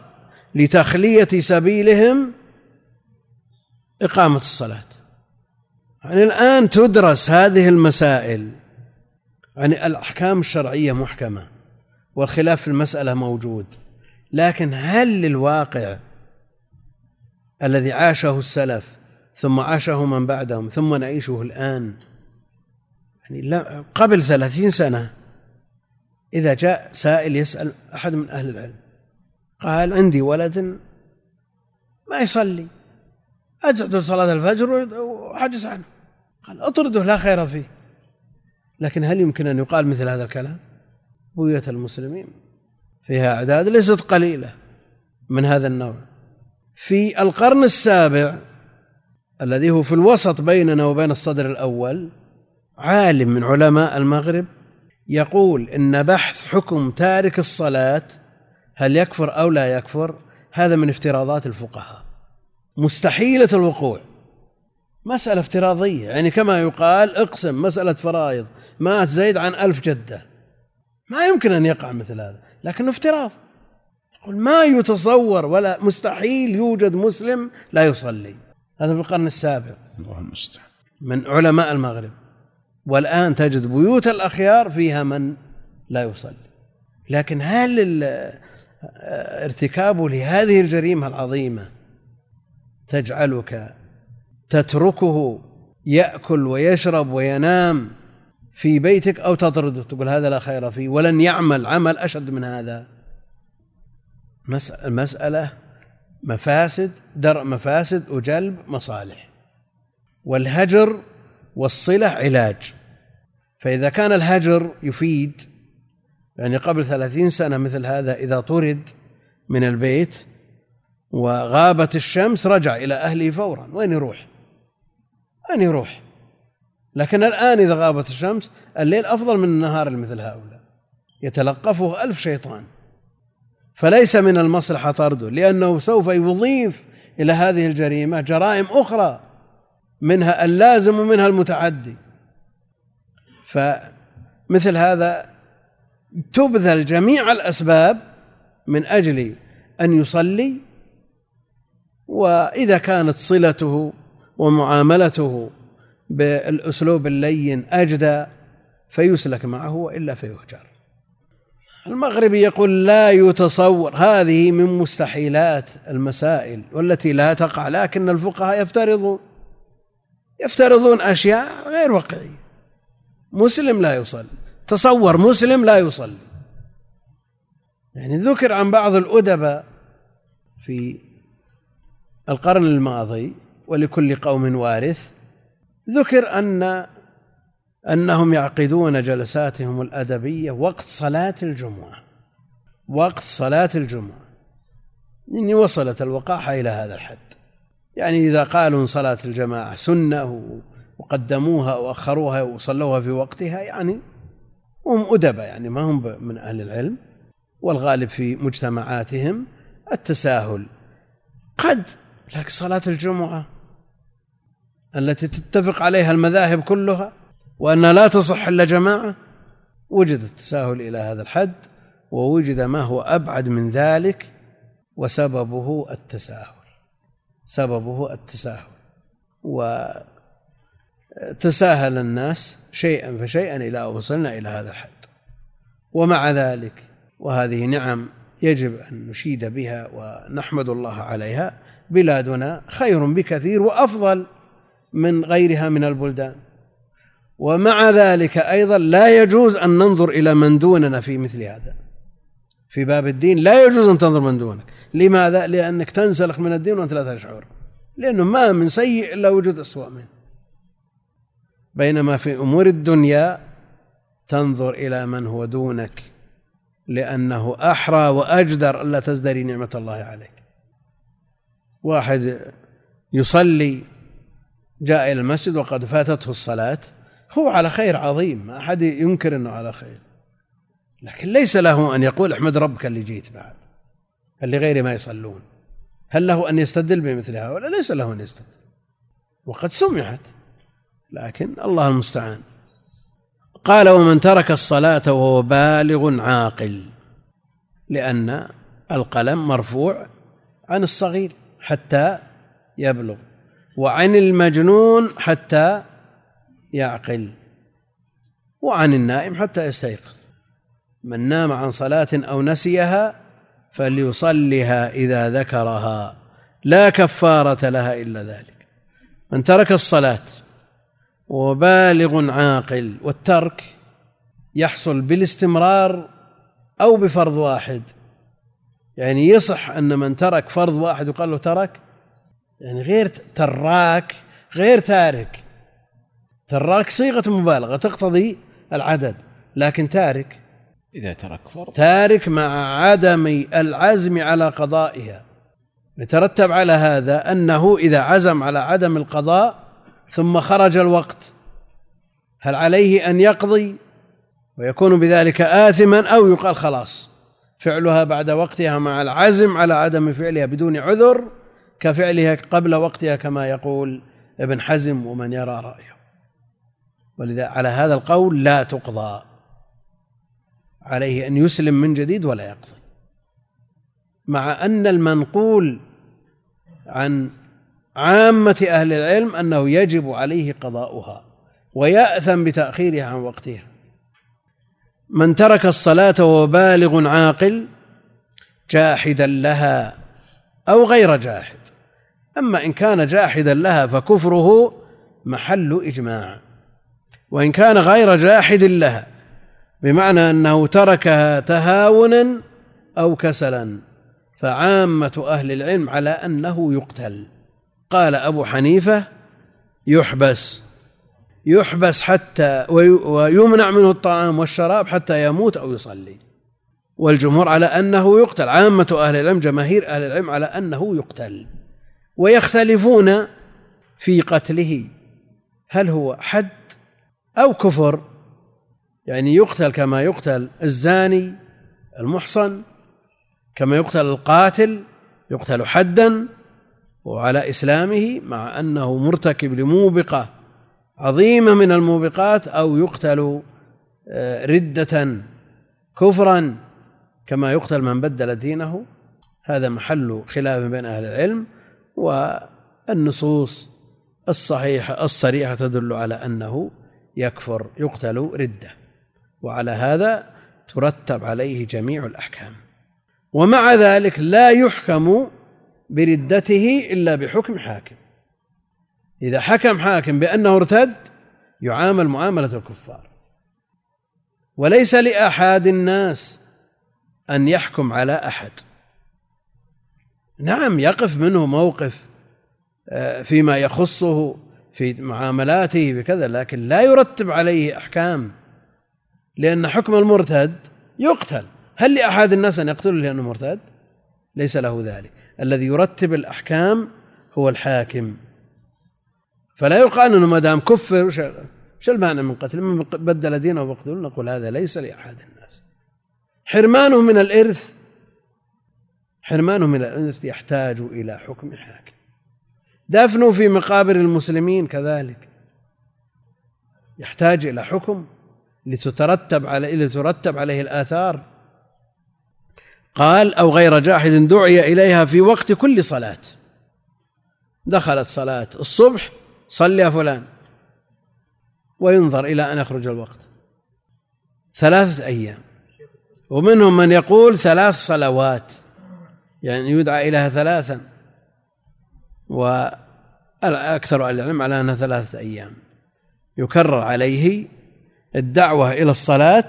لتخلية سبيلهم إقامة الصلاة. يعني الآن تدرس هذه المسائل. يعني الأحكام الشرعية محكمة والخلاف في المسألة موجود. لكن هل للواقع الذي عاشه السلف ثم عاشه من بعدهم ثم نعيشه الآن. يعني قبل ثلاثين سنة إذا جاء سائل يسأل أحد من أهل العلم قال عندي ولد؟ ما يصلي. أجعل صلاة الفجر وحجز عنه. قال أطرده لا خير فيه. لكن هل يمكن أن يقال مثل هذا الكلام؟ بوية المسلمين فيها أعداد ليست قليلة من هذا النوع. في القرن السابع الذي هو في الوسط بيننا وبين الصدر الأول عالم من علماء المغرب يقول إن بحث حكم تارك الصلاة هل يكفر أو لا يكفر هذا من افتراضات الفقهاء. مستحيلة الوقوع. مسألة افتراضية يعني كما يقال اقسم مسألة فرائض مات زيد عن ألف جدة. ما يمكن أن يقع مثل هذا لكنه افتراض. يقول ما يتصور ولا مستحيل يوجد مسلم لا يصلي. هذا في القرن السابع. الله المستعان. من علماء المغرب. والآن تجد بيوت الأخيار فيها من لا يصلي. لكن هل ارتكابه لهذه الجريمة العظيمة تجعلك تتركه يأكل ويشرب وينام في بيتك أو تطرده؟ تقول هذا لا خير فيه ولن يعمل عمل أشد من هذا. المسألة مفاسد درء مفاسد وجلب مصالح. والهجر والصلة علاج. فإذا كان الهجر يفيد يعني قبل ثلاثين سنة مثل هذا إذا طرد من البيت وغابت الشمس رجع إلى أهله فورا. وين يروح؟ وين يروح؟ لكن الآن إذا غابت الشمس الليل أفضل من النهار مثل هؤلاء. يتلقفه ألف شيطان. فليس من المصلحة طرده لأنه سوف يضيف إلى هذه الجريمة جرائم أخرى منها اللازم ومنها المتعدي. فمثل هذا تبذل جميع الأسباب من أجل أن يصلي وإذا كانت صلته ومعاملته بالأسلوب اللين أجدى فيسلك معه وإلا فيهجر. المغربي يقول لا يتصور. هذه من مستحيلات المسائل والتي لا تقع لكن الفقهاء يفترضون يفترضون أشياء غير واقعية. مسلم لا يصلي تصور مسلم لا يصلي. يعني ذكر عن بعض الأدباء في القرن الماضي ولكل قوم وارث ذكر أن أنهم يعقدون جلساتهم الأدبية وقت صلاة الجمعة. وقت صلاة الجمعة. إني وصلت الوقاحة إلى هذا الحد. يعني إذا قالوا صلاة الجماعة سنة وقدموها وأخروها وصلوها في وقتها يعني هم أدبة يعني ما هم من أهل العلم. والغالب في مجتمعاتهم التساهل. قد لكن صلاة الجمعة التي تتفق عليها المذاهب كلها وأنها لا تصح إلا جماعة وجد التساهل إلى هذا الحد ووجد ما هو أبعد من ذلك وسببه التساهل. سببه التساهل. وتساهل الناس شيئا فشيئا إلى أن وصلنا إلى هذا الحد. ومع ذلك وهذه نعم يجب أن نشيد بها ونحمد الله عليها بلادنا خير بكثير وأفضل من غيرها من البلدان. ومع ذلك أيضا لا يجوز أن ننظر إلى من دوننا في مثل هذا. في باب الدين لا يجوز أن تنظر من دونك. لماذا؟ لأنك تنسلخ من الدين وأنت لا تشعر لأنه ما من سيء إلا وجود أسوأ منه. بينما في أمور الدنيا تنظر إلى من هو دونك لأنه أحرى وأجدر ألا تزدري نعمة الله عليك. واحد يصلي جاء إلى المسجد وقد فاتته الصلاة هو على خير عظيم ما أحد ينكر أنه على خير. لكن ليس له أن يقول احمد ربك اللي جيت بعد اللي غيري ما يصلون. هل له أن يستدل بمثل هؤلاء؟ ليس له أن يستدل. وقد سمعت لكن الله المستعان. قال ومن ترك الصلاة وهو بالغ عاقل لأن القلم مرفوع عن الصغير حتى يبلغ وعن المجنون حتى يعقل وعن النائم حتى يستيقظ. من نام عن صلاة أو نسيها فليصلها إذا ذكرها. لا كفارة لها إلا ذلك. من ترك الصلاة وبالغ عاقل والترك يحصل بالاستمرار أو بفرض واحد. يعني يصح أن من ترك فرض واحد يقال له ترك يعني غير تراك غير تارك. تراك صيغة مبالغة تقتضي العدد لكن تارك. إذا ترك فرض. تارك مع عدم العزم على قضائها. يترتب على هذا أنه إذا عزم على عدم القضاء ثم خرج الوقت هل عليه أن يقضي ويكون بذلك آثما أو يقال خلاص؟ فعلها بعد وقتها مع العزم على عدم فعلها بدون عذر كفعلها قبل وقتها كما يقول ابن حزم ومن يرى رأيه. ولذا على هذا القول لا تقضى عليه أن يسلم من جديد ولا يقضي. مع أن المنقول عن عامة أهل العلم أنه يجب عليه قضاؤها ويأثم بتأخيرها عن وقتها. من ترك الصلاة وهو بالغ عاقل جاحدا لها أو غير جاحد. أما إن كان جاحدا لها فكفره محل إجماع. وإن كان غير جاحد لها بمعنى أنه تركها تهاونا أو كسلا. فعامة أهل العلم على أنه يقتل. قال أبو حنيفة يحبس. يحبس حتى ويمنع منه الطعام والشراب حتى يموت أو يصلي. والجمهور على أنه يقتل. عامة أهل العلم جماهير أهل العلم على أنه يقتل. ويختلفون في قتله. هل هو حد أو كفر يعني يقتل كما يقتل الزاني المحصن كما يقتل القاتل يقتل حدا وعلى إسلامه مع أنه مرتكب لموبقة عظيمة من الموبقات أو يقتل آه، ردة كفرا كما يقتل من بدل دينه. هذا محل خلاف بين أهل العلم والنصوص الصحيحة الصريحة تدل على أنه يكفر يقتل ردة. وعلى هذا ترتب عليه جميع الأحكام. ومع ذلك لا يحكم بردته إلا بحكم حاكم. إذا حكم حاكم بأنه ارتد يعامل معاملة الكفار. وليس لأحد الناس أن يحكم على أحد. نعم يقف منه موقف آه، فيما يخصه في معاملاته بكذا لكن لا يرتب عليه أحكام لأن حكم المرتد يقتل. هل لأحد الناس أن يقتله لأنه مرتد؟ ليس له ذلك. الذي يرتب الأحكام هو الحاكم. فلا يقال أنه ما دام كفر وش المعنى من قتل؟ من بدل دينه فاقتلوه نقول هذا ليس لأحد الناس. حرمانه من الإرث حرمانه من الإرث يحتاج إلى حكم حاكم. دفنه في مقابر المسلمين كذلك. يحتاج إلى حكم لتترتب عليه لترتب عليه الآثار. قال أو غير جاحد دعي إليها في وقت كل صلاة. دخلت صلاة الصبح صل يا فلان. وينظر إلى أن يخرج الوقت. ثلاثة أيام. ومنهم من يقول ثلاث صلوات. يعني يدعى إليها ثلاثا. وأكثر أهل العلم على أنها ثلاثة أيام. يكرر عليه الدعوة إلى الصلاة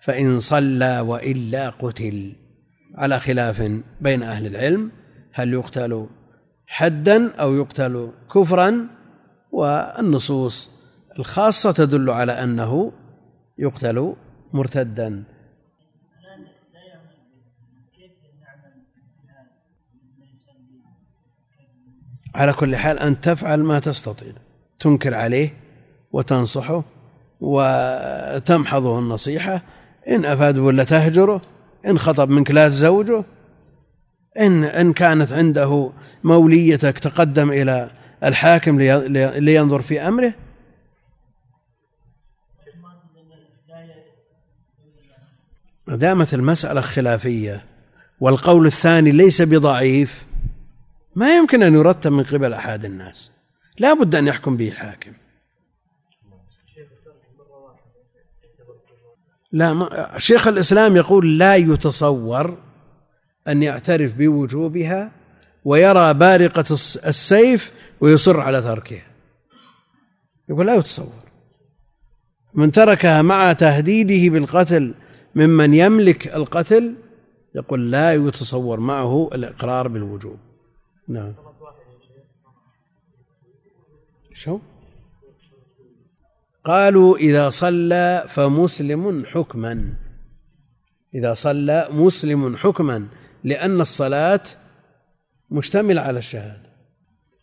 فإن صلى وإلا قتل. على خلاف بين أهل العلم هل يقتل حدا أو يقتل كفرا؟ والنصوص الخاصة تدل على أنه يقتل مرتدا. على كل حال أن تفعل ما تستطيع. تنكر عليه وتنصحه وتمحضه النصيحة. إن أفاد ولا تهجره. إن خطب منك لا تزوجه. إن إن كانت عنده موليتك تقدم إلى الحاكم لينظر في أمره. ما دامت المسألة خلافية والقول الثاني ليس بضعيف ما يمكن أن يرتب من قبل أحد الناس. لا بد أن يحكم به حاكم. لا ما شيخ الإسلام يقول لا يتصور أن يعترف بوجوبها ويرى بارقة السيف ويصر على تركها. يقول لا يتصور. من تركها مع تهديده بالقتل ممن يملك القتل يقول لا يتصور معه الإقرار بالوجوب. نعم. شو؟ قالوا إذا صلى فمسلم حكما. إذا صلى مسلم حكما لأن الصلاة مشتملة على الشهادة.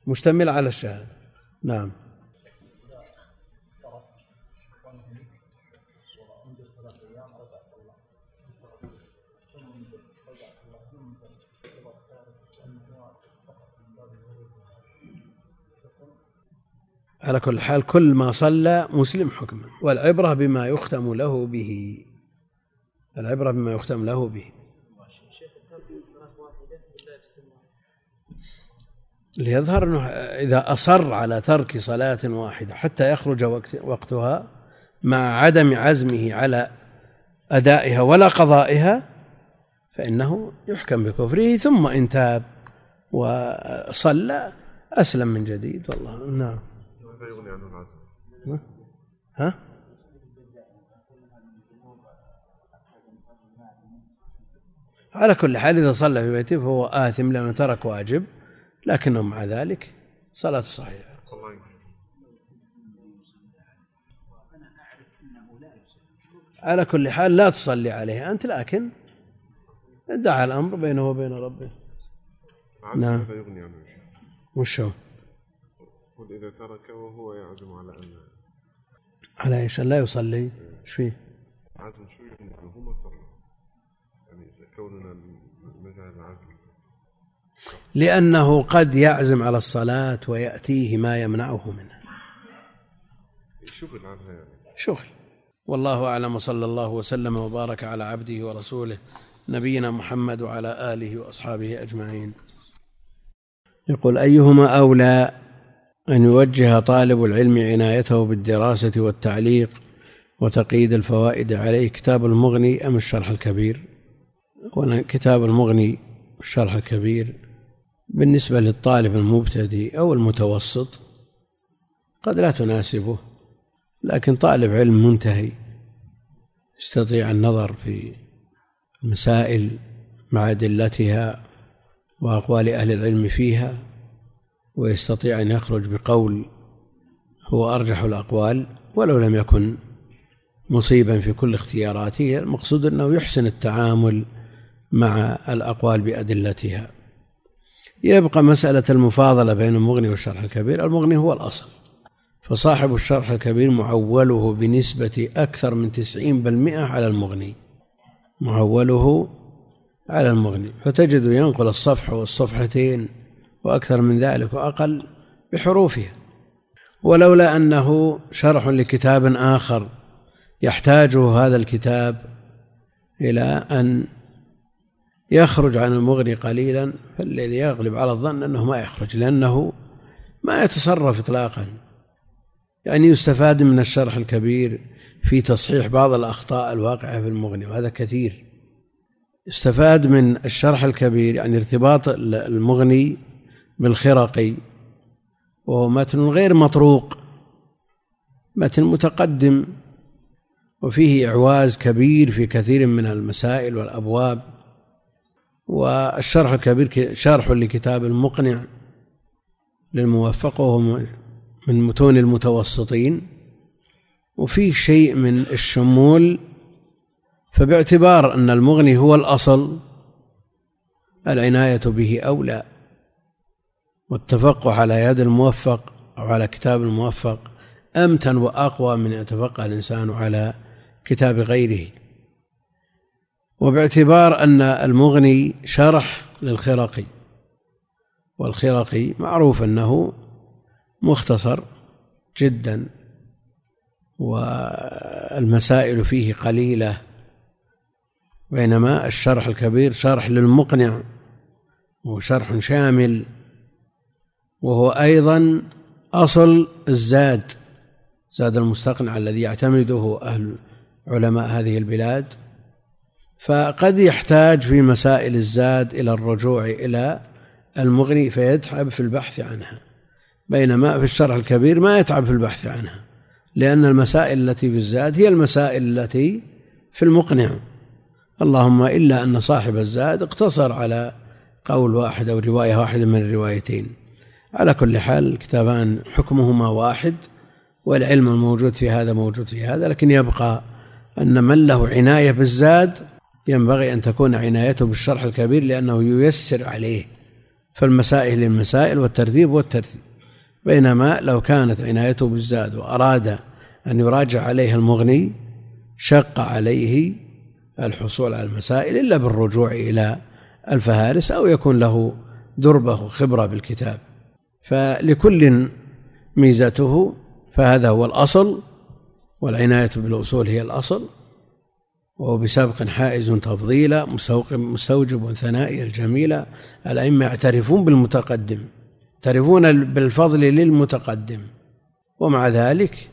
مشتملة على الشهادة. نعم. على كل حال كل ما صلى مسلم حكما. والعبرة بما يختم له به. العبرة بما يختم له به. ليظهر إنه إذا أصر على ترك صلاة واحدة حتى يخرج وقت وقتها مع عدم عزمه على أدائها ولا قضائها فإنه يحكم بكفره ثم إن تاب وصلى أسلم من جديد. والله نعم. عنه العزم؟ ها؟ على كل حال إذا صلى في بيته فهو آثم لأنه ترك واجب لكنه مع ذلك صلاته صحيحة على كل حال لا تصلي عليه أنت لكن دعا الأمر بينه وبين ربه نعم يغني عنه وش هو؟ يقول إذا ترك وهو يعزم على أن على إيش؟ لا يصلي. إيش فيه؟ عزم شوي هو ما صلى يعني كوننا نجعل العزم. لأنه قد يعزم على الصلاة ويأتيه ما يمنعه منها شغل عنها يعني. شغل. والله أعلم. وصلى الله وسلم وبارك على عبده ورسوله نبينا محمد وعلى آله وأصحابه أجمعين. يقول أيهما أولى أن يوجه طالب العلم عنايته بالدراسة والتعليق وتقييد الفوائد عليه كتاب المغني أم الشرح الكبير؟ كتاب المغني الشرح الكبير بالنسبة للطالب المبتدئ أو المتوسط قد لا تناسبه لكن طالب علم منتهي يستطيع النظر في المسائل مع أدلتها وأقوال أهل العلم فيها. ويستطيع أن يخرج بقول هو أرجح الأقوال ولو لم يكن مصيبا في كل اختياراته المقصود أنه يحسن التعامل مع الأقوال بأدلتها. يبقى مسألة المفاضلة بين المغني والشرح الكبير المغني هو الأصل. فصاحب الشرح الكبير معوله بنسبة أكثر من تسعين بالمئة على المغني. معوله على المغني. فتجد ينقل الصفحة والصفحتين وأكثر من ذلك وأقل بحروفها. ولولا أنه شرح لكتاب آخر يحتاجه هذا الكتاب إلى أن يخرج عن المغني قليلا فالذي يغلب على الظن أنه ما يخرج لأنه ما يتصرف إطلاقا. يعني يستفاد من الشرح الكبير في تصحيح بعض الأخطاء الواقعة في المغني وهذا كثير. استفاد من الشرح الكبير يعني ارتباط المغني بالخرقي وهو متن غير مطروق متن متقدم وفيه إعواز كبير في كثير من المسائل والأبواب والشرح الكبير شرح لكتاب المقنع للموفق وهو من متون المتوسطين وفيه شيء من الشمول فباعتبار أن المغني هو الأصل العناية به أولى والتفقه على يد الموفق أو على كتاب الموفق أمتن وأقوى من يتفقه الإنسان على كتاب غيره. وباعتبار أن المغني شرح للخرقي والخرقي معروف أنه مختصر جدا والمسائل فيه قليلة بينما الشرح الكبير شرح للمقنع وشرح شامل وهو أيضا أصل الزاد زاد المستقنع الذي يعتمده أهل علماء هذه البلاد. فقد يحتاج في مسائل الزاد إلى الرجوع إلى المغني فيتعب في البحث عنها بينما في الشرح الكبير ما يتعب في البحث عنها لأن المسائل التي في الزاد هي المسائل التي في المقنع. اللهم إلا أن صاحب الزاد اقتصر على قول واحد أو رواية واحدة من الروايتين. على كل حال الكتابان حكمهما واحد والعلم الموجود في هذا موجود في هذا لكن يبقى أن من له عناية بالزاد ينبغي أن تكون عنايته بالشرح الكبير لأنه ييسر عليه. فالمسائل المسائل والترتيب والترتيب. بينما لو كانت عنايته بالزاد وأراد أن يراجع عليه المغني شق عليه الحصول على المسائل إلا بالرجوع إلى الفهارس أو يكون له دربة خبرة بالكتاب. فلكل ميزته فهذا هو الأصل والعناية بالأصول هي الأصل وهو بسابق حائز تفضيلا مستوجب ثنائي الجميلة الأئمة يعترفون بالمتقدم يعترفون بالفضل للمتقدم. ومع ذلك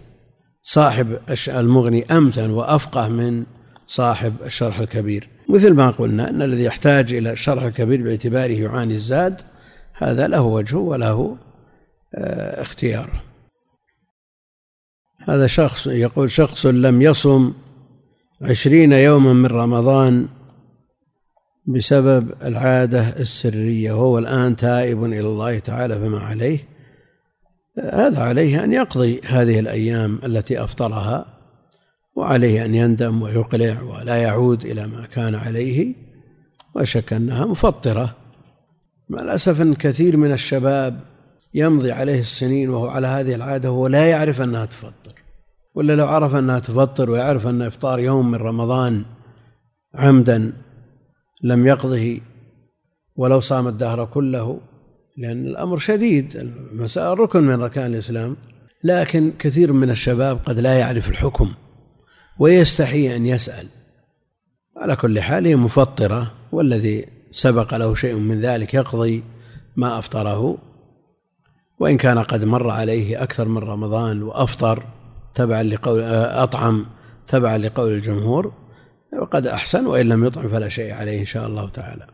صاحب المغني أمتن وأفقه من صاحب الشرح الكبير. مثل ما قلنا أن الذي يحتاج إلى الشرح الكبير باعتباره يعاني الزاد. هذا له وجهه وله آه، اختياره هذا شخص يقول شخص لم يصم عشرين يوما من رمضان بسبب العادة السرية وهو الآن تائب إلى الله تعالى فما عليه. هذا عليه أن يقضي هذه الأيام التي أفطرها وعليه أن يندم ويقلع ولا يعود إلى ما كان عليه وشك أنها مفطرة. مع الأسف أن كثير من الشباب يمضي عليه السنين وهو على هذه العادة وهو لا يعرف أنها تفطر. ولا لو عرف أنها تفطر ويعرف أن إفطار يوم من رمضان عمدا لم يقضه ولو صام الدهر كله لأن الأمر شديد المسألة ركن من أركان الإسلام. لكن كثير من الشباب قد لا يعرف الحكم ويستحي أن يسأل. على كل حال هي مفطرة والذي سبق له شيء من ذلك يقضي ما أفطره وإن كان قد مر عليه أكثر من رمضان وأفطر تبعا لقول أطعم تبعا لقول الجمهور وقد أحسن وإن لم يطعم فلا شيء عليه إن شاء الله تعالى.